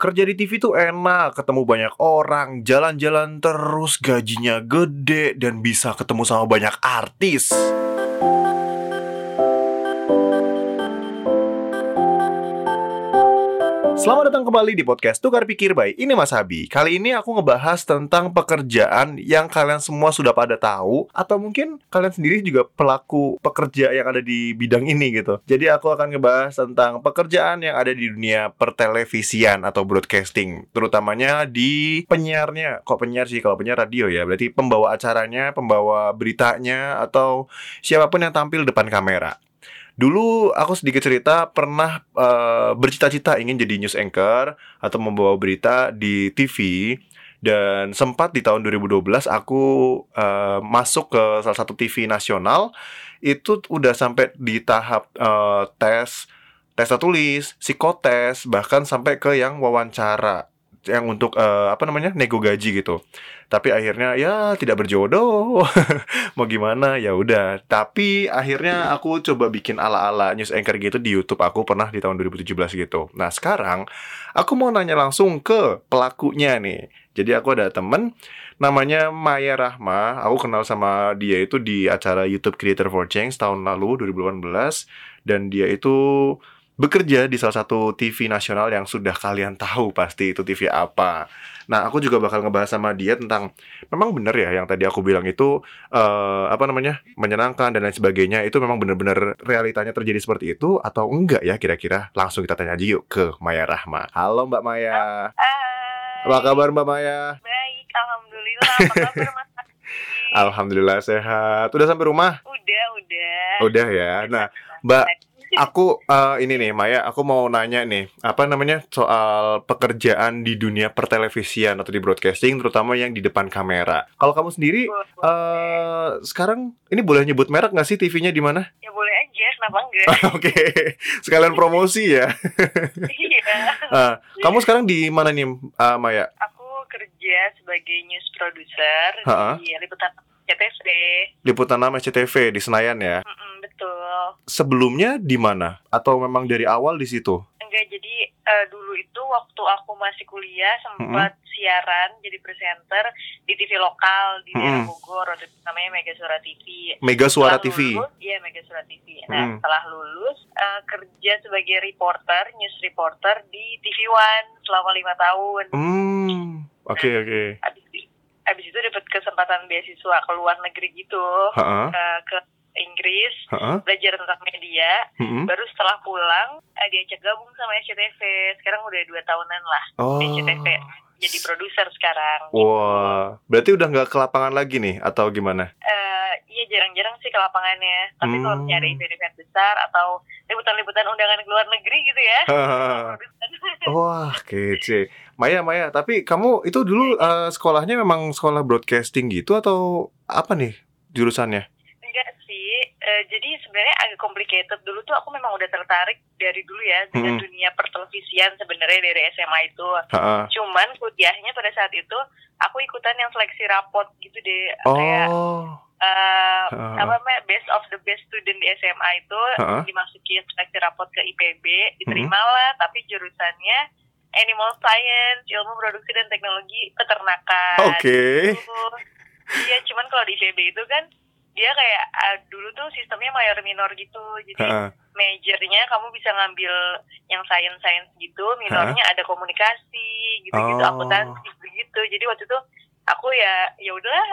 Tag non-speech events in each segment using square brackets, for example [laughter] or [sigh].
Kerja di TV tuh enak, ketemu banyak orang, jalan-jalan terus, gajinya gede, dan bisa ketemu sama banyak artis. Selamat datang kembali di podcast Tukar Pikir by Ini Mas Habi. Kali ini aku ngebahas tentang pekerjaan yang kalian semua sudah pada tahu Atau mungkin kalian sendiri juga pelaku pekerja yang ada di bidang ini gitu. Jadi aku akan ngebahas tentang pekerjaan yang ada di dunia pertelevisian atau broadcasting Terutamanya di penyiarnya. Kok penyiar sih? Kalau penyiar radio ya. Berarti pembawa acaranya, pembawa beritanya Atau siapa pun yang tampil depan kamera Dulu aku sedikit cerita pernah uh, bercita-cita ingin jadi news anchor atau membawa berita di TV dan sempat di tahun 2012 aku uh, masuk ke salah satu TV nasional. Itu udah sampai di tahap uh, tes tes tulis, psikotes, bahkan sampai ke yang wawancara yang untuk uh, apa namanya nego gaji gitu. Tapi akhirnya ya tidak berjodoh. [laughs] Mau gimana? Ya udah. Tapi akhirnya aku coba bikin ala-ala news anchor gitu di YouTube aku pernah di tahun 2017 gitu. Nah sekarang aku mau nanya langsung ke pelakunya nih. Jadi aku ada temen namanya Maya Rahma. Aku kenal sama dia itu di acara YouTube Creator for Change tahun lalu 2018 dan dia itu bekerja di salah satu TV nasional yang sudah kalian tahu pasti itu TV apa. Nah, aku juga bakal ngebahas sama dia tentang memang benar ya yang tadi aku bilang itu uh, apa namanya menyenangkan dan lain sebagainya itu memang benar-benar realitanya terjadi seperti itu atau enggak ya kira-kira? Langsung kita tanya aja yuk ke Maya Rahma. Halo Mbak Maya. Hai. Apa kabar Mbak Maya? Baik, alhamdulillah. Apa kabar Mas? [laughs] Alhamdulillah sehat. Udah sampai rumah? Udah, udah. Udah ya. Nah, Mbak aku uh, ini nih Maya, aku mau nanya nih, apa namanya soal pekerjaan di dunia pertelevisian atau di broadcasting, terutama yang di depan kamera. Kalau kamu sendiri uh, sekarang ini boleh nyebut merek nggak sih TV-nya di mana? Ya boleh aja, kenapa enggak? [laughs] Oke, okay. sekalian promosi ya. iya. uh, [laughs] kamu sekarang di mana nih, uh, Maya? Aku kerja sebagai news producer Ha-ha. di Liputan CTV. Liputan nama CTV di Senayan ya. Mm-mm, betul. Sebelumnya di mana? Atau memang dari awal di situ? Enggak, jadi uh, dulu itu waktu aku masih kuliah sempat siaran jadi presenter di TV lokal di daerah Mm-mm. Bogor, namanya Mega Suara TV. Mega Suara Setelah TV. Iya, Mega Suara TV. Nah, Mm. setelah lulus eh, kerja sebagai reporter, news reporter di TV One selama lima tahun. Hmm, oke oke. Abis, itu dapat kesempatan beasiswa ke luar negeri gitu, eh, ke Inggris, ha-ha, belajar tentang media. mm-mm. Baru setelah pulang, eh, diajak gabung sama SCTV. Sekarang udah dua tahunan lah Oh. di SCTV. Jadi produser sekarang. Wah, berarti udah nggak ke lapangan lagi nih atau gimana? Eh, iya jarang-jarang sih ke lapangannya. Tapi kalau Hmm. misalnya ada event-event besar atau liputan-liputan undangan ke luar negeri gitu ya. [laughs] Wah, kece. Maya, Maya, tapi kamu itu dulu eh, sekolahnya memang sekolah broadcasting gitu atau apa nih jurusannya? Sih. Eh, jadi sebenarnya agak complicated. Dulu tuh aku memang udah tertarik dari dulu ya dengan Hmm. dunia pertelevisian sebenarnya dari SMA itu. Ha-ha. Cuman kuliahnya pada saat itu aku ikutan yang seleksi rapot gitu deh kayak Oh, eh, apa namanya best of the best student di SMA itu Ha. dimasukin seleksi rapot ke IPB diterimalah tapi jurusannya animal science ilmu produksi dan teknologi peternakan oke. Gitu. iya cuman kalau di IPB itu kan dia kayak ah, dulu tuh sistemnya mayor minor gitu jadi Ha-ha. majornya kamu bisa ngambil yang science science gitu minornya ada komunikasi gitu gitu Oh. akuntansi gitu jadi waktu itu aku ya ya udahlah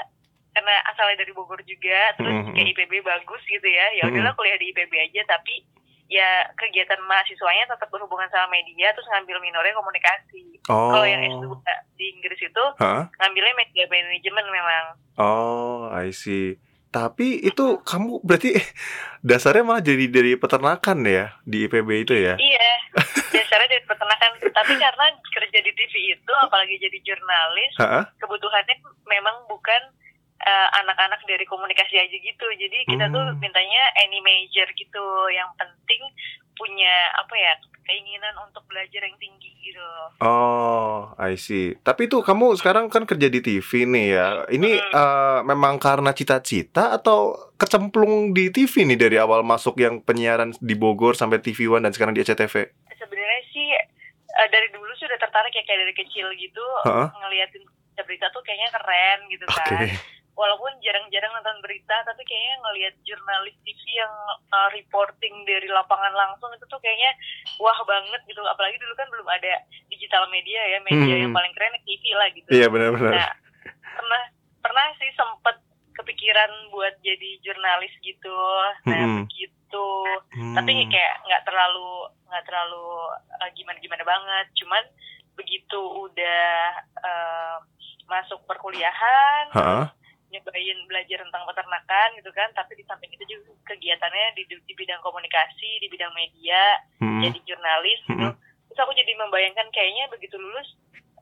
karena asalnya dari Bogor juga terus Mhm. kayak IPB bagus gitu ya ya udahlah Mhm. kuliah di IPB aja tapi ya kegiatan mahasiswanya tetap berhubungan sama media terus ngambil minornya komunikasi Oh. kalau yang S2 di Inggris itu Hah? ngambilnya media management memang Oh, I see. Tapi itu kamu berarti [laughs] dasarnya malah jadi dari peternakan ya di IPB itu ya? Iya, dasarnya dari peternakan. Tapi karena kerja di TV itu, apalagi jadi jurnalis, Hah? kebutuhannya memang bukan eh, anak-anak dari komunikasi aja gitu. Jadi kita tuh Hmm. mintanya any major gitu. Yang penting punya apa ya keinginan untuk belajar yang tinggi gitu. Oh, I see. Tapi itu kamu sekarang kan kerja di TV nih ya. Ini Hmm. eh, memang karena cita-cita atau kecemplung di TV nih dari awal masuk yang penyiaran di Bogor sampai TV One dan sekarang di SCTV? Sebenarnya sih eh, dari dulu sih udah tertarik ya kayak dari kecil gitu Heeh. ngeliatin berita tuh kayaknya keren gitu kan walaupun jarang-jarang nonton berita tapi kayaknya ngelihat jurnalis TV yang uh, reporting dari lapangan langsung itu tuh kayaknya wah banget gitu apalagi dulu kan belum ada digital media ya media Hmm. yang paling keren TV lah gitu Iya benar-benar. nah pernah pernah sih sempet kepikiran buat jadi jurnalis gitu nah Mm-mm. begitu Hmm. tapi kayak nggak terlalu nggak terlalu gimana gimana banget cuman begitu udah uh, masuk perkuliahan Heeh. Nyobain belajar tentang peternakan gitu kan tapi di samping itu juga kegiatannya di, di bidang komunikasi di bidang media Hmm. jadi jurnalis gitu Mm-mm. terus aku jadi membayangkan kayaknya begitu lulus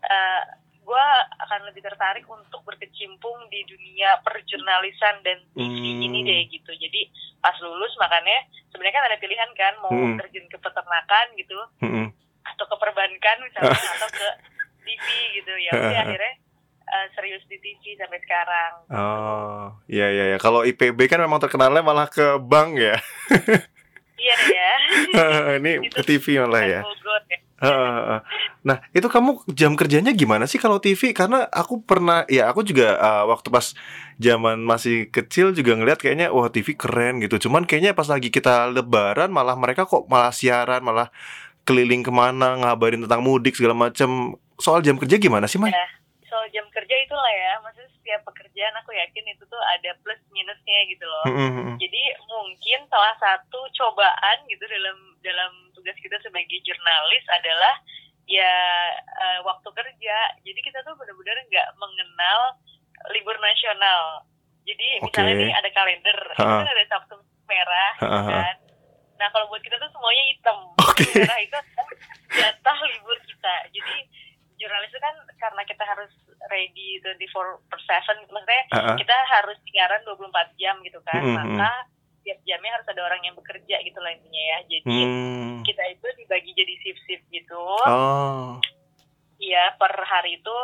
uh, gue akan lebih tertarik untuk berkecimpung di dunia perjurnalisan dan TV Hmm. ini deh gitu jadi pas lulus makanya sebenarnya kan ada pilihan kan mau Hmm. terjun ke peternakan gitu Mm-mm. atau ke perbankan misalnya atau ke TV gitu ya udah [laughs] akhirnya uh, serius di TV sampai sekarang Oh, iya iya ya. Kalau IPB kan memang terkenalnya malah ke bank ya. [laughs] iya ya [laughs] Ini ke TV malah ya. Ya. Nah, itu kamu jam kerjanya gimana sih kalau TV? Karena aku pernah, ya aku juga uh, waktu pas zaman masih kecil juga ngeliat kayaknya wah TV keren gitu. Cuman kayaknya pas lagi kita lebaran malah mereka kok malah siaran, malah keliling ke mana ngabarin tentang mudik segala macam. Soal jam kerja gimana sih, Mai? Ya, soal jam itulah ya. Maksudnya setiap pekerjaan aku yakin itu tuh ada plus minusnya gitu loh. Mm-mm. jadi mungkin salah satu cobaan gitu dalam dalam tugas kita sebagai jurnalis adalah ya eh, waktu kerja. Jadi kita tuh benar-benar nggak mengenal libur nasional. Jadi misalnya Oke. nih ada kalender itu kan ada sabtu merah gitu Ha, kan. Nah kalau buat kita tuh semuanya hitam. Oke. merah itu adalah jatah libur kita. Jadi jurnalis itu kan karena kita harus ready 24 per 7 maksudnya Ah, ah. kita harus siaran 24 jam gitu kan Mm, mm, mm. maka tiap jamnya harus ada orang yang bekerja gitu lah intinya ya jadi Hmm. kita itu dibagi jadi shift-shift gitu Oh. Iya per hari itu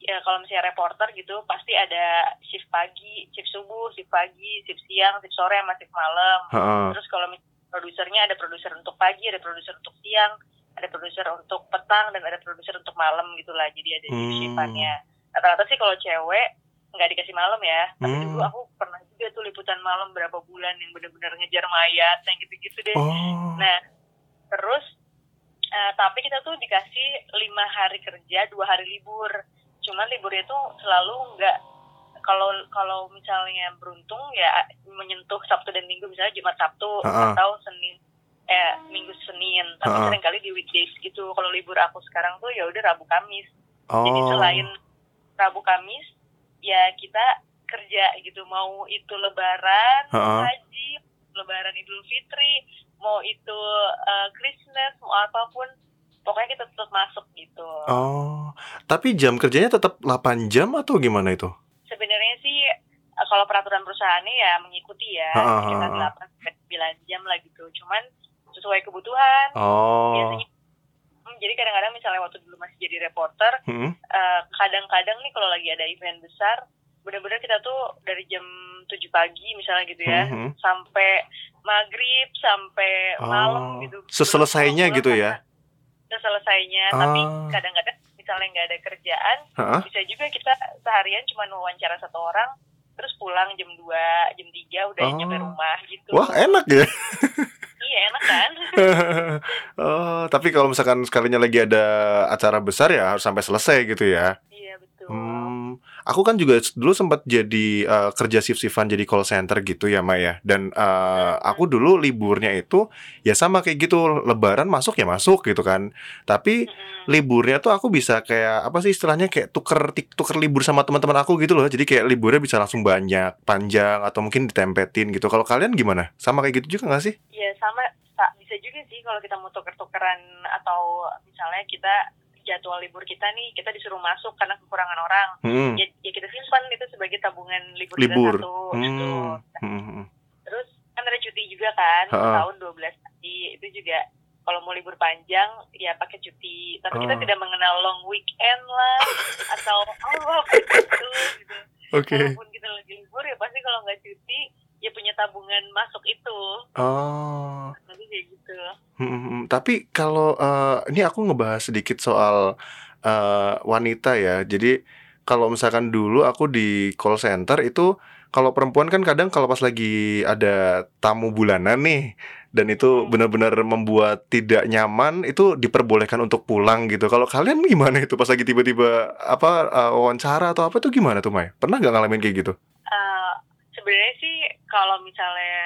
ya kalau misalnya reporter gitu pasti ada shift pagi, shift subuh, shift pagi, shift siang, shift sore, sama shift malam. Heeh. Terus kalau misalnya produsernya ada produser untuk pagi, ada produser untuk siang, ada produser untuk petang dan ada produser untuk malam gitulah. Jadi ada Hmm. shift shiftannya. Rata-rata sih kalau cewek nggak dikasih malam ya. Tapi Hmm. dulu aku pernah juga tuh liputan malam berapa bulan yang benar-benar ngejar mayat yang gitu-gitu deh. Oh. Nah, terus eh, tapi kita tuh dikasih lima hari kerja, dua hari libur. Cuman liburnya tuh selalu nggak kalau kalau misalnya beruntung ya menyentuh Sabtu dan Minggu misalnya Jumat Sabtu Ha-ha. atau Senin eh Minggu Senin. Tapi Ha-ha. sering kali di weekdays gitu. Kalau libur aku sekarang tuh ya udah Rabu Kamis. Jadi Oh. selain Rabu Kamis ya kita kerja gitu mau itu Lebaran, Ha-ha. Haji, Lebaran Idul Fitri, mau itu uh, Christmas, mau apa pun, pokoknya kita tetap masuk gitu. Oh. Tapi jam kerjanya tetap 8 jam atau gimana itu? Sebenarnya sih uh, kalau peraturan perusahaannya ya mengikuti ya sekitar ha. 8 sampai 9 jam lah gitu. Cuman sesuai kebutuhan. Oh. Biasanya Hmm, jadi kadang-kadang misalnya waktu dulu masih jadi reporter, Hmm. eh, kadang-kadang nih kalau lagi ada event besar, benar-benar kita tuh dari jam 7 pagi misalnya gitu ya, Mhm. sampai maghrib, sampai Oh, malam gitu. seselesainya gitu ya? Seselesainya, tapi Ah. kadang-kadang misalnya nggak ada kerjaan, bisa juga kita seharian cuma wawancara satu orang, terus pulang jam 2, jam 3 udah Oh. nyampe rumah gitu. Wah, enak ya. [laughs] Iya enak kan? [laughs] oh, tapi kalau misalkan sekalinya lagi ada acara besar ya harus sampai selesai gitu ya. Hmm, aku kan juga dulu sempat jadi eh, kerja shift-shiftan jadi call center gitu ya Maya. Dan eh, aku dulu liburnya itu ya sama kayak gitu, lebaran masuk ya masuk gitu kan. Tapi Mm-mm. liburnya tuh aku bisa kayak apa sih istilahnya kayak tuker tuker libur sama teman-teman aku gitu loh. Jadi kayak liburnya bisa langsung banyak, panjang atau mungkin ditempetin gitu. Kalau kalian gimana? Sama kayak gitu juga gak sih? Iya sama sa- bisa juga sih kalau kita mau tuker-tukeran atau misalnya kita jadwal libur kita nih kita disuruh masuk karena kekurangan orang Hmm. ya, ya kita simpan itu sebagai tabungan libur, Libur. kita satu gitu. Hmm. Hmm. terus kan ada cuti juga kan tahun 12 hari itu juga kalau mau libur panjang ya pakai cuti tapi kita Oh. tidak mengenal long weekend lah atau oh apa [laughs] itu gitu Oke. kalaupun kita lagi libur ya pasti kalau nggak cuti ya punya tabungan masuk itu Oh. nanti kayak gitu Hmm, hmm, hmm. tapi kalau uh, ini aku ngebahas sedikit soal uh, wanita ya. Jadi kalau misalkan dulu aku di call center itu kalau perempuan kan kadang kalau pas lagi ada tamu bulanan nih dan itu benar-benar membuat tidak nyaman itu diperbolehkan untuk pulang gitu. Kalau kalian gimana itu pas lagi tiba-tiba apa uh, wawancara atau apa tuh gimana tuh Mai? Pernah nggak ngalamin kayak gitu? Uh, Sebenarnya sih kalau misalnya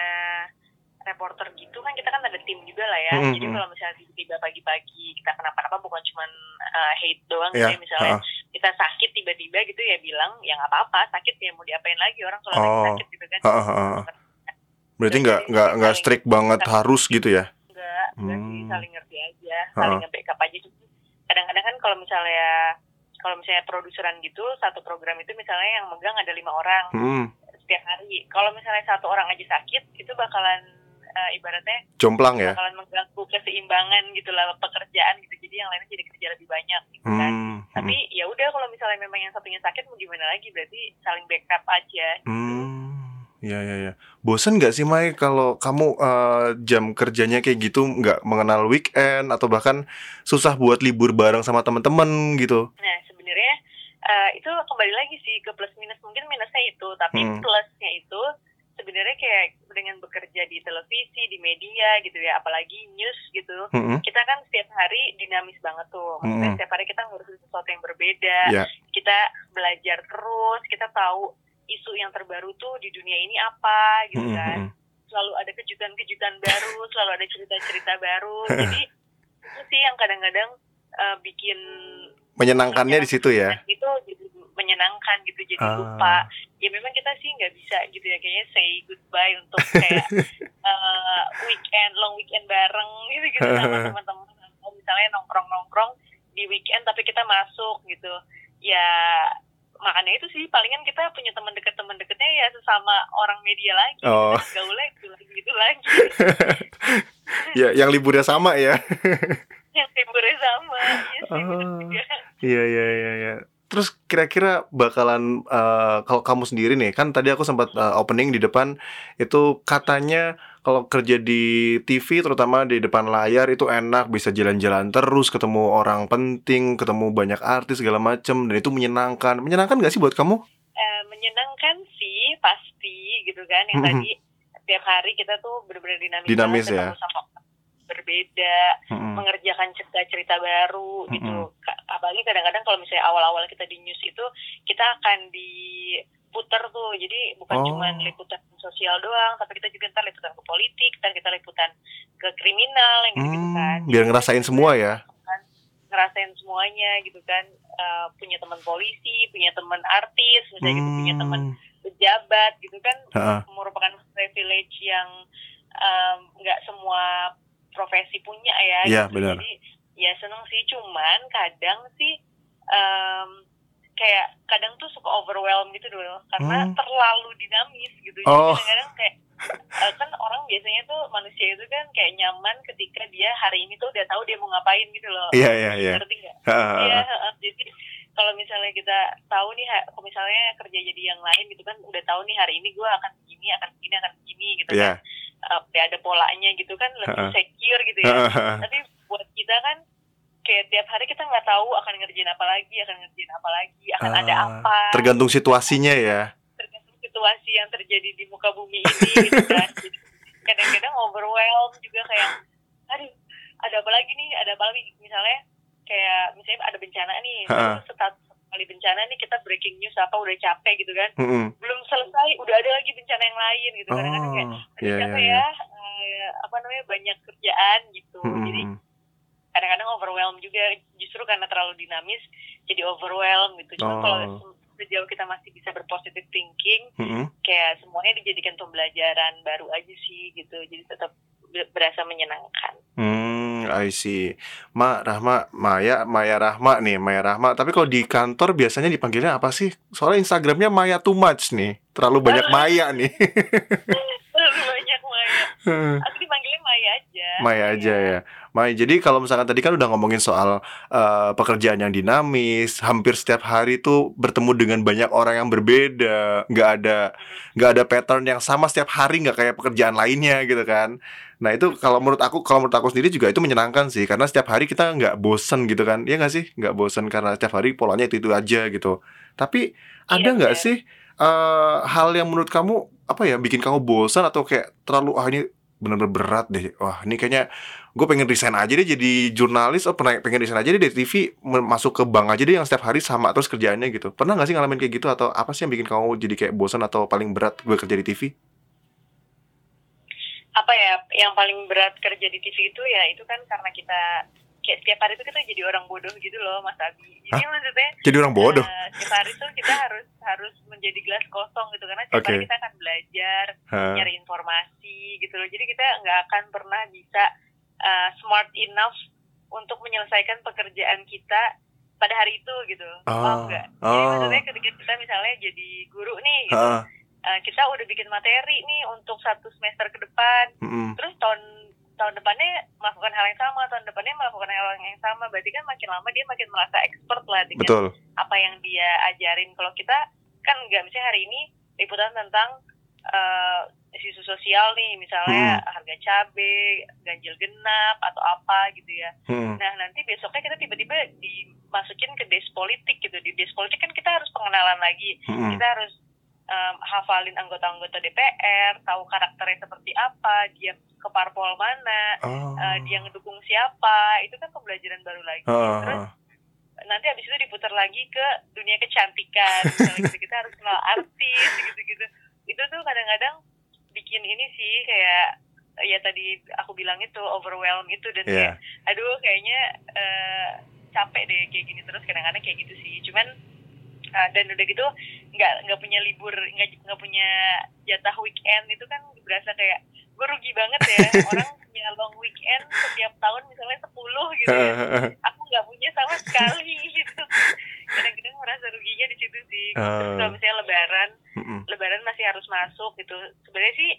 reporter gitu kan kita kan ada tim juga lah ya. Mm -hmm. Jadi kalau misalnya tiba-tiba pagi-pagi kita kenapa-napa bukan cuma uh, hate doang yeah. gitu ya. misalnya uh -huh. kita sakit tiba-tiba gitu ya bilang ya nggak apa-apa sakit ya mau diapain lagi orang kalau oh. sakit gitu kan. Uh -huh. Berarti nggak nggak nggak strict banget kita, harus gitu ya? Enggak, enggak hmm. sih saling ngerti aja, saling uh -huh. nge-backup aja. Kadang-kadang kan kalau misalnya kalau misalnya produseran gitu satu program itu misalnya yang megang ada lima orang hmm. Setiap hari. Kalau misalnya satu orang aja sakit itu bakalan uh, ibaratnya jomplang ya bakalan mengganggu keseimbangan gitu lah pekerjaan gitu jadi yang lainnya jadi kerja lebih banyak gitu kan hmm, tapi hmm. ya udah kalau misalnya memang yang satunya sakit mau gimana lagi berarti saling backup aja gitu. hmm. Ya ya ya. Bosan nggak sih Mai kalau kamu uh, jam kerjanya kayak gitu nggak mengenal weekend atau bahkan susah buat libur bareng sama teman-teman gitu? Nah uh, itu kembali lagi sih ke plus minus mungkin minusnya itu tapi hmm. plusnya itu sebenarnya kayak dengan bekerja di televisi, di media gitu ya, apalagi news gitu, mm-hmm. kita kan setiap hari dinamis banget tuh. Maksudnya mm-hmm. setiap hari kita ngurusin sesuatu yang berbeda, yeah. kita belajar terus, kita tahu isu yang terbaru tuh di dunia ini apa gitu mm-hmm. kan. Selalu ada kejutan-kejutan baru, [laughs] selalu ada cerita-cerita baru. [laughs] Jadi itu sih yang kadang-kadang uh, bikin menyenangkannya di situ ya. Itu jadi menyenangkan gitu jadi uh. lupa ya memang kita sih nggak bisa gitu ya kayaknya say goodbye untuk kayak uh, [laughs] weekend long weekend bareng gitu gitu sama [laughs] teman-teman misalnya nongkrong nongkrong di weekend tapi kita masuk gitu ya makanya itu sih palingan kita punya teman dekat teman dekatnya ya sesama orang media lagi oh. gaulnya gitu lagi gitu lagi [laughs] ya yang liburnya sama ya yang liburnya sama iya sih oh. iya iya iya ya. Terus kira-kira bakalan uh, kalau kamu sendiri nih kan tadi aku sempat uh, opening di depan itu katanya kalau kerja di TV terutama di depan layar itu enak bisa jalan-jalan terus ketemu orang penting ketemu banyak artis segala macem dan itu menyenangkan menyenangkan gak sih buat kamu? Uh, menyenangkan sih pasti gitu kan yang tadi setiap hari kita tuh benar-benar dinamis, dinamis ya. sama berbeda, hmm. mengerjakan cerita-cerita baru hmm. gitu. Apalagi kadang-kadang kalau misalnya awal-awal kita di news itu kita akan diputer tuh. Jadi bukan oh. cuma liputan sosial doang, tapi kita juga ntar liputan ke politik, ntar kita liputan ke kriminal yang gitu, -gitu kan. Biar ngerasain semua ya. Kan, ngerasain semuanya gitu kan. Uh, punya teman polisi, punya teman artis, misalnya hmm. gitu, punya teman pejabat gitu kan, uh -uh. merupakan privilege yang nggak um, semua profesi punya ya. Iya gitu. benar. Jadi ya seneng sih, cuman kadang sih um, kayak kadang tuh suka overwhelm gitu dulu karena hmm. terlalu dinamis gitu. Jadi oh. kadang-kadang kayak uh, kan orang biasanya tuh manusia itu kan kayak nyaman ketika dia hari ini tuh udah tahu dia mau ngapain gitu loh. Iya iya iya. Ngerti nggak? Iya. jadi kalau misalnya kita tahu nih, kalau misalnya kerja jadi yang lain gitu kan, udah tahu nih hari ini gue akan begini, akan begini, akan begini gitu yeah. kan uh, ya ada polanya gitu kan lebih secure gitu ya. Tapi buat kita kan kayak tiap hari kita nggak tahu akan ngerjain apa lagi akan ngerjain apa lagi akan uh, ada apa. tergantung situasinya ya. Tergantung situasi yang terjadi di muka bumi ini gitu kan. [laughs] Kadang-kadang overwhelmed juga kayak aduh ada apa lagi nih? Ada apa lagi? Misalnya kayak misalnya ada bencana nih uh, terus kali bencana nih kita breaking news apa udah capek gitu kan mm -hmm. belum selesai udah ada lagi bencana yang lain gitu kan kadang kayak ada yeah, capek yeah, yeah. ya uh, apa namanya banyak kerjaan gitu mm -hmm. jadi kadang-kadang overwhelm juga justru karena terlalu dinamis jadi overwhelm gitu cuma oh. kalau sejauh kita masih bisa berpositif thinking mm -hmm. kayak semuanya dijadikan pembelajaran baru aja sih gitu jadi tetap berasa menyenangkan. Hmm, I see. Ma Rahma, Maya, Maya Rahma nih, Maya Rahma. Tapi kalau di kantor biasanya dipanggilnya apa sih? Soalnya Instagramnya Maya too much nih, terlalu banyak [laughs] Maya nih. terlalu banyak Maya. [laughs] Aku dipanggilnya Maya aja. Maya aja ya. Maya. Jadi kalau misalkan tadi kan udah ngomongin soal uh, pekerjaan yang dinamis, hampir setiap hari tuh bertemu dengan banyak orang yang berbeda, nggak ada nggak ada pattern yang sama setiap hari, nggak kayak pekerjaan lainnya gitu kan. Nah itu kalau menurut aku kalau menurut aku sendiri juga itu menyenangkan sih karena setiap hari kita nggak bosen gitu kan. Ya nggak sih? Nggak bosen karena setiap hari polanya itu itu aja gitu. Tapi ada Iya, nggak benar. sih eh, hal yang menurut kamu apa ya bikin kamu bosan atau kayak terlalu ah ini bener-bener berat deh. Wah ini kayaknya gue pengen resign aja deh jadi jurnalis oh pernah pengen resign aja deh dari TV masuk ke bank aja deh yang setiap hari sama terus kerjaannya gitu. Pernah nggak sih ngalamin kayak gitu atau apa sih yang bikin kamu jadi kayak bosan atau paling berat gue kerja di TV apa ya yang paling berat kerja di TV itu ya itu kan karena kita kayak setiap hari itu kita jadi orang bodoh gitu loh Mas Abi. Jadi maksudnya jadi orang bodoh eh, setiap hari tuh kita harus harus menjadi gelas kosong gitu karena setiap hari Oke. kita akan belajar Hah. nyari informasi gitu loh. Jadi kita nggak akan pernah bisa eh, smart enough untuk menyelesaikan pekerjaan kita pada hari itu gitu. Ah, Paham nggak? Jadi ah. maksudnya ketika kita misalnya jadi guru nih gitu, Heeh. Eh, kita udah bikin materi nih untuk satu semester ke depan. Mm-mm. terus tahun tahun depannya melakukan hal yang sama tahun depannya melakukan hal yang sama. Berarti kan makin lama dia makin merasa expert lah dengan betul. apa yang dia ajarin. Kalau kita kan nggak misalnya hari ini liputan tentang eh, isu sosial nih. Misalnya harga cabai ganjil genap atau apa gitu ya. Mm-mm. nah nanti besoknya kita tiba-tiba dimasukin ke des politik gitu. Di des politik kan kita harus pengenalan lagi. Mm-mm. kita harus em, hafalin anggota-anggota DPR, tahu karakternya seperti apa, dia ke parpol mana, Oh. eh, dia ngedukung siapa, itu kan pembelajaran baru lagi. Heeh, Terus heeh. nanti habis itu diputar lagi ke dunia kecantikan, [laughs] gitu kita harus kenal artis gitu-gitu. Itu tuh kadang-kadang bikin ini sih kayak ya tadi aku bilang itu overwhelm itu dan Iya. kayak aduh kayaknya eh, capek deh kayak gini terus kadang-kadang kayak gitu sih cuman eh, dan udah gitu nggak nggak punya libur nggak nggak punya jatah weekend itu kan berasa kayak gue rugi banget ya [laughs] orang punya long weekend setiap tahun misalnya 10 gitu ya. Aku nggak punya sama sekali [laughs] gitu. Kadang-kadang merasa ruginya di situ sih. Terus kalau Eh. misalnya lebaran lebaran masih harus masuk gitu. Sebenarnya sih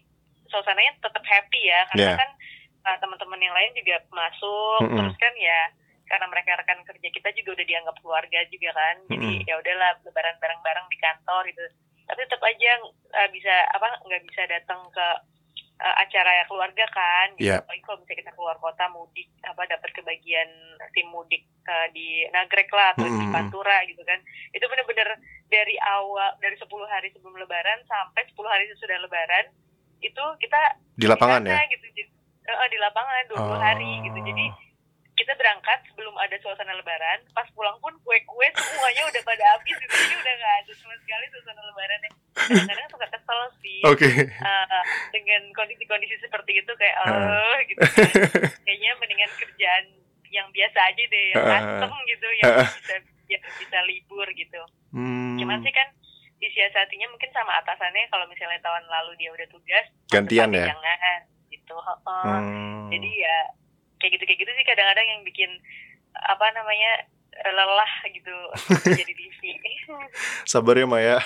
suasananya tetap happy ya karena Iya. kan uh, teman-teman yang lain juga masuk terus kan ya karena mereka rekan kerja kita juga udah dianggap keluarga juga kan jadi Mm-mm. ya udahlah lebaran bareng-bareng di kantor gitu tapi tetap aja uh, bisa apa nggak bisa datang ke uh, acara keluarga kan gitu. Iya. apalagi kalau misalnya kita keluar kota mudik apa dapat kebagian tim mudik uh, di Nagrek lah atau di Mm-mm. Pantura gitu kan itu bener-bener dari awal dari 10 hari sebelum lebaran sampai 10 hari sesudah lebaran itu kita di lapangan di ya sana gitu Jadi, eh, di lapangan 20 hari gitu jadi kita berangkat sebelum ada suasana lebaran pas pulang pun kue-kue semuanya udah pada habis gitu jadi udah nggak ada sama sekali suasana lebarannya kadang-kadang suka kesel sih oke eh, dengan kondisi-kondisi seperti itu kayak Heeh. eh gitu kan. kayaknya mendingan kerjaan yang biasa aja deh yang Heeh. custom gitu yang Heeh. bisa yang bisa libur gitu Hmm, cuman sih kan disiasatinya mungkin sama atasannya kalau misalnya tahun lalu dia udah tugas Gantian ya? jangan gitu heeh. hmm. jadi ya kayak gitu kayak gitu sih kadang-kadang yang bikin apa namanya eh, lelah gitu [laughs] jadi TV sabar ya Maya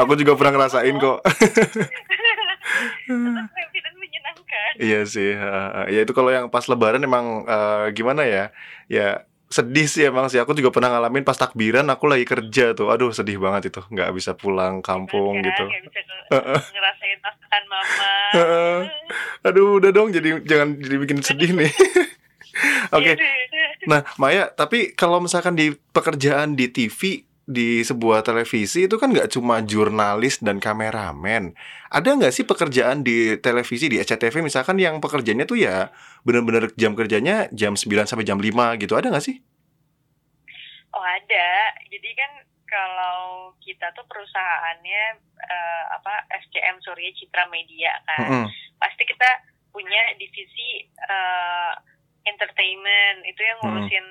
aku juga pernah ngerasain kok. Iya sih, heeh. ya itu kalau yang pas Lebaran emang eh, gimana ya, ya sedih sih emang sih. Aku juga pernah ngalamin pas takbiran aku lagi kerja tuh, aduh sedih banget itu, nggak bisa pulang kampung Kan, gitu. bisa ngerasain masakan mama. Aduh udah dong, jadi jangan jadi bikin sedih nih. [laughs] Oke, nah Maya, tapi kalau misalkan di pekerjaan di TV di sebuah televisi itu kan nggak cuma jurnalis dan kameramen. Ada nggak sih pekerjaan di televisi di SCTV misalkan yang pekerjaannya tuh ya bener-bener jam kerjanya jam 9 sampai jam 5 gitu. Ada nggak sih? Oh ada, jadi kan kalau kita tuh perusahaannya eh, apa SCM Surya Citra Media kan, Mm-mm. pasti kita punya divisi eh, entertainment itu yang Hmm. ngurusin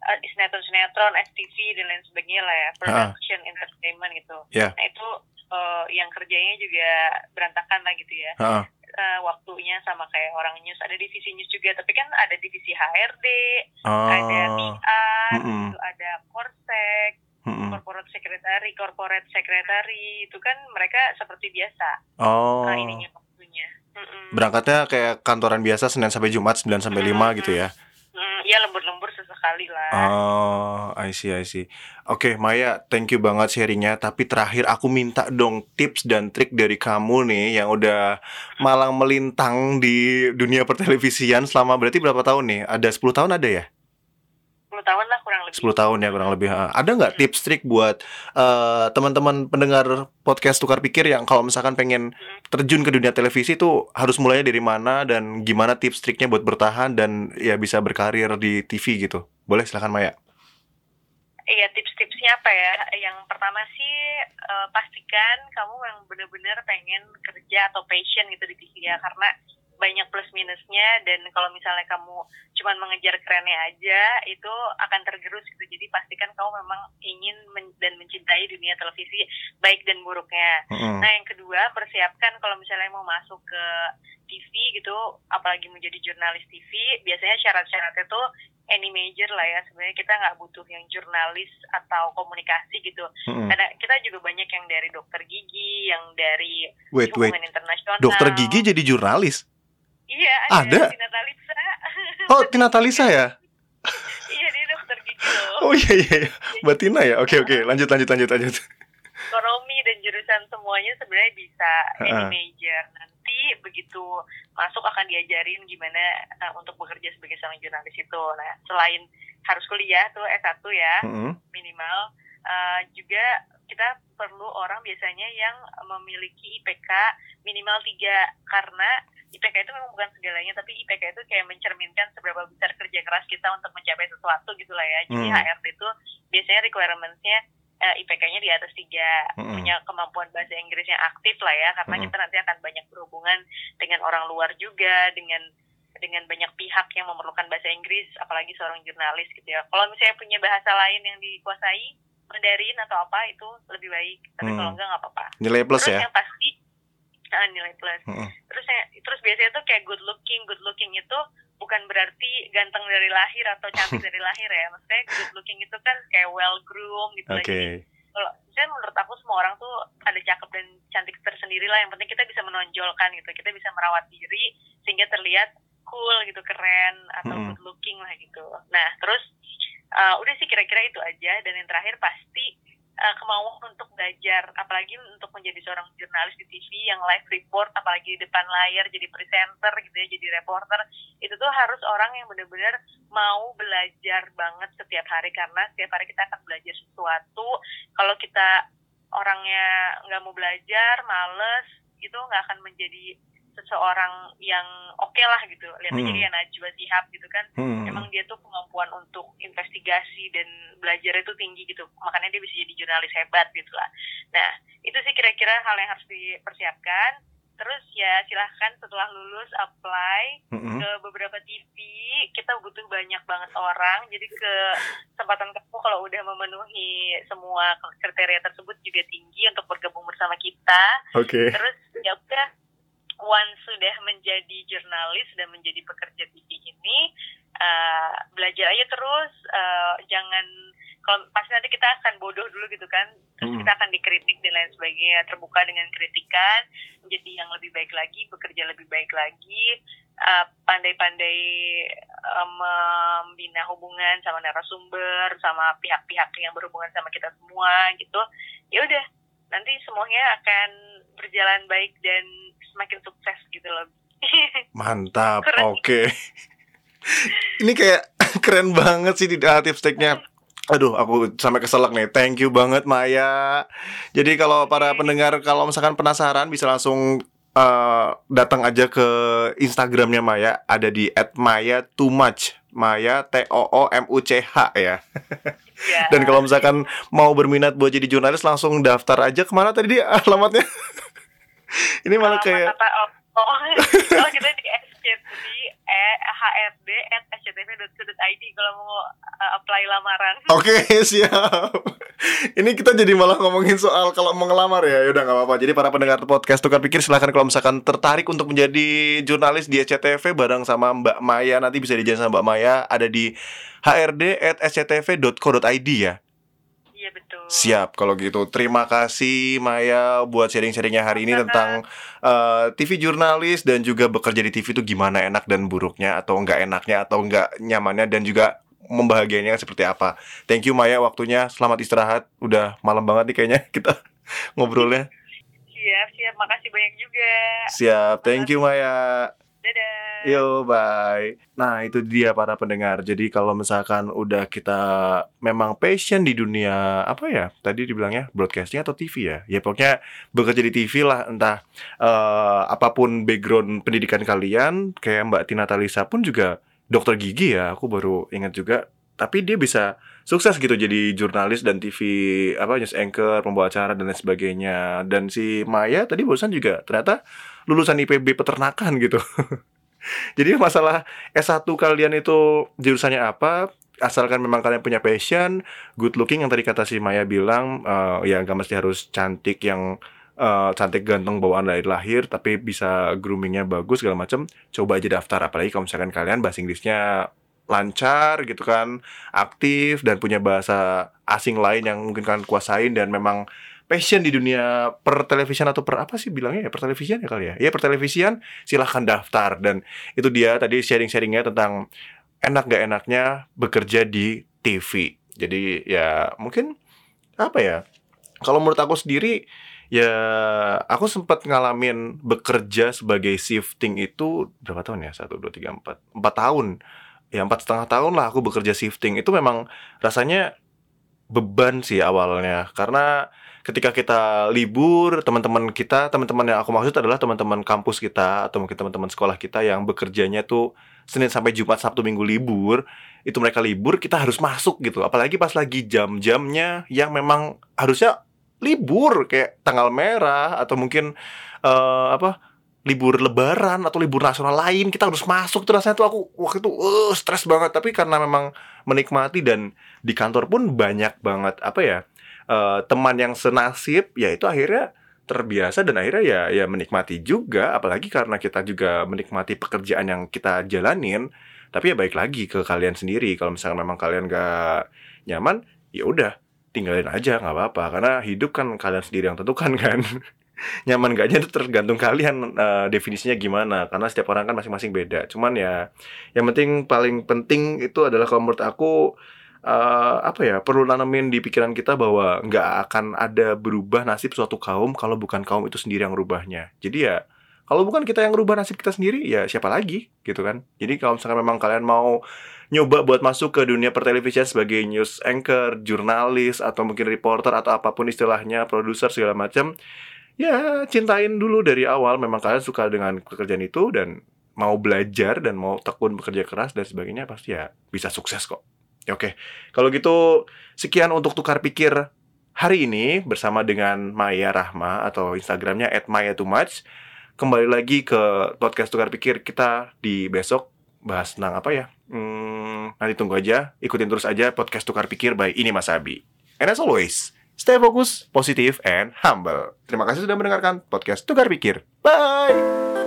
eh, sinetron-sinetron, STV dan lain sebagainya lah ya, production entertainment gitu. Ya. Nah itu eh, yang kerjanya juga berantakan lah gitu ya. Heeh. Eh, waktunya sama kayak orang news, ada divisi news juga, tapi kan ada divisi HRD, Oh. ada PR, Mm-mm. itu ada Korsek, Mm-mm. corporate secretary, corporate secretary itu kan mereka seperti biasa Oh. uh, ininya waktunya. Mm-mm. Berangkatnya kayak kantoran biasa Senin sampai Jumat 9 sampai 5 gitu ya. Mm, ya lembur-lembur sesekali sekali lah. Oh, I see, I see. Oke, Maya, thank you banget sharingnya. Tapi terakhir aku minta dong tips dan trik dari kamu nih yang udah malang melintang di dunia pertelevisian selama berarti berapa tahun nih? Ada 10 tahun ada ya? 10 tahun lah kurang lebih. 10 tahun ya kurang lebih. Ada nggak tips trik buat eh, teman-teman pendengar podcast Tukar Pikir yang kalau misalkan pengen terjun ke dunia televisi tuh harus mulainya dari mana dan gimana tips triknya buat bertahan dan ya bisa berkarir di TV gitu? Boleh silakan Maya. Iya tips-tipsnya apa ya? Yang pertama sih eh, pastikan kamu yang benar-benar pengen kerja atau passion gitu di TV ya karena banyak plus minusnya dan kalau misalnya kamu cuman mengejar kerennya aja itu akan tergerus gitu jadi pastikan kamu memang ingin men- dan mencintai dunia televisi baik dan buruknya Mm-mm. Nah, yang kedua, persiapkan kalau misalnya mau masuk ke TV gitu, apalagi menjadi jurnalis TV, biasanya syarat-syaratnya tuh any major lah ya. Sebenarnya kita nggak butuh yang jurnalis atau komunikasi gitu. Mm-mm. Karena kita juga banyak yang dari dokter gigi, yang dari Wait, wait. hubungan internasional. Dokter gigi jadi jurnalis? Iya, Ada? ada. Tina Talisa. Oh, Tina Talisa ya? [laughs] iya, dia dokter gigi loh. Oh iya iya. iya. Mbak Tina ya? Oke oke, lanjut lanjut lanjut lanjut. ekonomi dan jurusan semuanya sebenarnya bisa any Ha-ha. major. Nanti begitu masuk akan diajarin gimana uh, untuk bekerja sebagai seorang jurnalis itu. Nah, selain harus kuliah tuh S1 ya Mm-mm. minimal uh, juga kita perlu orang biasanya yang memiliki IPK minimal 3 karena IPK itu memang bukan segalanya tapi IPK itu kayak mencerminkan seberapa besar kerja keras kita untuk mencapai sesuatu gitu lah ya. Jadi Hmm. HRD itu biasanya requirements-nya eh, IPK-nya di atas tiga Mm-mm. punya kemampuan bahasa Inggris yang aktif lah ya karena Mm-mm. kita nanti akan banyak berhubungan dengan orang luar juga dengan dengan banyak pihak yang memerlukan bahasa Inggris apalagi seorang jurnalis gitu ya kalau misalnya punya bahasa lain yang dikuasai Mandarin atau apa itu lebih baik tapi Hmm. kalau enggak nggak apa-apa Nilai plus terus ya? yang pasti ah, nilai plus Mm-mm. terus yang, terus biasanya tuh kayak good looking good looking itu bukan berarti ganteng dari lahir atau cantik [laughs] dari lahir ya maksudnya good looking itu kan kayak well groomed gitu. Oke. Jadi, kalau misalnya menurut aku semua orang tuh ada cakep dan cantik tersendiri lah yang penting kita bisa menonjolkan gitu kita bisa merawat diri sehingga terlihat cool gitu keren atau Mm-mm. good looking lah gitu nah terus uh, udah sih kira-kira itu aja dan yang terakhir pasti uh, kemauan untuk belajar apalagi untuk menjadi seorang jurnalis di TV yang live report apalagi di depan layar jadi presenter gitu ya jadi reporter itu tuh harus orang yang benar-benar mau belajar banget setiap hari karena setiap hari kita akan belajar sesuatu. Kalau kita orangnya nggak mau belajar males itu nggak akan menjadi seseorang yang oke lah gitu lihat aja Hmm. dia Najwa Shihab gitu kan Hmm. emang dia tuh kemampuan untuk investigasi dan belajar itu tinggi gitu makanya dia bisa jadi jurnalis hebat gitu lah nah itu sih kira-kira hal yang harus dipersiapkan terus ya silahkan setelah lulus apply Mm-mm. ke beberapa TV kita butuh banyak banget orang jadi ke kesempatan kamu kalau udah memenuhi semua kriteria tersebut juga tinggi untuk bergabung bersama kita Oke. terus ya udah once sudah menjadi jurnalis dan menjadi pekerja TV ini eh, belajar aja terus eh, jangan kalau pasti nanti kita akan bodoh dulu gitu kan terus Hmm. kita akan dikritik dan lain sebagainya terbuka dengan kritikan menjadi yang lebih baik lagi bekerja lebih baik lagi eh, pandai-pandai eh, membina hubungan sama narasumber sama pihak-pihak yang berhubungan sama kita semua gitu ya udah nanti semuanya akan berjalan baik dan semakin sukses gitu loh. [laughs] Mantap. Oke. [laughs] Ini kayak [laughs] keren banget sih di ah, tips. Aduh, aku sampai keselak nih. Thank you banget Maya. Jadi kalau para pendengar kalau misalkan penasaran bisa langsung eh, datang aja ke Instagramnya Maya. Ada di @maya_too_much. Maya T O O M U C H ya. ya. Dan kalau misalkan mau berminat buat jadi jurnalis langsung daftar aja ke mana tadi dia alamatnya? [laughs] Ini malah Alamat kayak apa? oh, oh, kalau kita di SCT di eh, hrd at sctv.co.id kalau mau uh, apply lamaran. [laughs] Oke siap. Ini kita jadi malah ngomongin soal kalau mau ngelamar ya. Yaudah nggak apa-apa. Jadi para pendengar podcast tukar pikir silahkan kalau misalkan tertarik untuk menjadi jurnalis di SCTV bareng sama Mbak Maya nanti bisa dijalan sama Mbak Maya ada di hrd@sctv.co.id ya. Iya betul. Siap kalau gitu. Terima kasih Maya buat sharing-sharingnya hari ini tentang eh, TV jurnalis dan juga bekerja di TV itu gimana enak dan buruknya atau enggak enaknya atau enggak nyamannya dan juga membahagiainya seperti apa. Thank you Maya waktunya. Selamat istirahat. Udah malam banget nih kayaknya [laughs] kita ngobrolnya. Siap, siap. Makasih banyak juga. Siap. Thank you Maya. Dadah. Yo, bye. Nah, itu dia para pendengar. Jadi kalau misalkan udah kita memang passion di dunia apa ya? Tadi dibilangnya broadcasting atau TV ya? Ya pokoknya bekerja di TV lah, entah eh, apa pun background pendidikan kalian, kayak Mbak Tina Talisa pun juga dokter gigi ya. Aku baru ingat juga. Tapi dia bisa sukses gitu jadi jurnalis dan TV apa news anchor, pembawa acara dan lain sebagainya. Dan si Maya tadi barusan juga ternyata lulusan IPB peternakan gitu. [laughs] Jadi masalah S1 kalian itu jurusannya apa? Asalkan memang kalian punya passion, good looking yang tadi kata si Maya bilang, eh, ya nggak mesti harus cantik yang eh, cantik ganteng bawaan dari lahir, tapi bisa groomingnya bagus segala macam. Coba aja daftar, apalagi kalau misalkan kalian bahasa Inggrisnya lancar gitu kan, aktif dan punya bahasa asing lain yang mungkin kalian kuasain dan memang passion di dunia per televisian atau per apa sih bilangnya ya? Per televisian ya kali ya? Ya per televisian silahkan daftar. Dan itu dia tadi sharing-sharingnya tentang enak gak enaknya bekerja di TV jadi ya mungkin apa ya? Kalau menurut aku sendiri ya aku sempat ngalamin bekerja sebagai shifting itu berapa tahun ya? Satu dua tiga empat. Empat tahun. Ya empat setengah tahun lah aku bekerja shifting. Itu memang rasanya beban sih awalnya. Karena ketika kita libur teman-teman kita teman-teman yang aku maksud adalah teman-teman kampus kita atau mungkin teman-teman sekolah kita yang bekerjanya tuh Senin sampai Jumat Sabtu Minggu libur itu mereka libur kita harus masuk gitu. Apalagi pas lagi jam-jamnya yang memang harusnya libur kayak tanggal merah atau mungkin eh, apa libur lebaran atau libur nasional lain kita harus masuk. Tuh rasanya tuh aku waktu itu eh stres banget. Tapi karena memang menikmati dan di kantor pun banyak banget apa ya eh, teman yang senasib ya itu akhirnya terbiasa dan akhirnya ya ya menikmati juga. Apalagi karena kita juga menikmati pekerjaan yang kita jalanin. Tapi ya baik lagi ke kalian sendiri. Kalau misalnya memang kalian gak nyaman ya udah tinggalin aja nggak apa-apa. Karena hidup kan kalian sendiri yang tentukan [laughs] kan? Nyaman gaknya itu tergantung kalian eh, definisinya gimana. Karena setiap orang kan masing-masing beda. Cuman ya yang penting paling penting itu adalah kalau menurut aku eh, apa ya perlu nanamin di pikiran kita bahwa nggak akan ada berubah nasib suatu kaum kalau bukan kaum itu sendiri yang rubahnya jadi ya kalau bukan kita yang rubah nasib kita sendiri ya siapa lagi gitu kan jadi kalau misalkan memang kalian mau nyoba buat masuk ke dunia pertelevisian sebagai news anchor, jurnalis atau mungkin reporter atau apa pun istilahnya, produser segala macam, ya cintain dulu dari awal memang kalian suka dengan pekerjaan itu dan mau belajar dan mau tekun bekerja keras dan sebagainya pasti ya bisa sukses kok. Ya, Oke, kalau gitu sekian untuk tukar pikir hari ini bersama dengan Maya Rahma atau Instagramnya @maya_too_much. Kembali lagi ke podcast tukar pikir kita di besok bahas tentang apa ya? Hmm, nanti tunggu aja, ikutin terus aja podcast tukar pikir by ini Mas Abi. And as always, stay focus, positive, and humble. Terima kasih sudah mendengarkan podcast Tukar Pikir. Bye!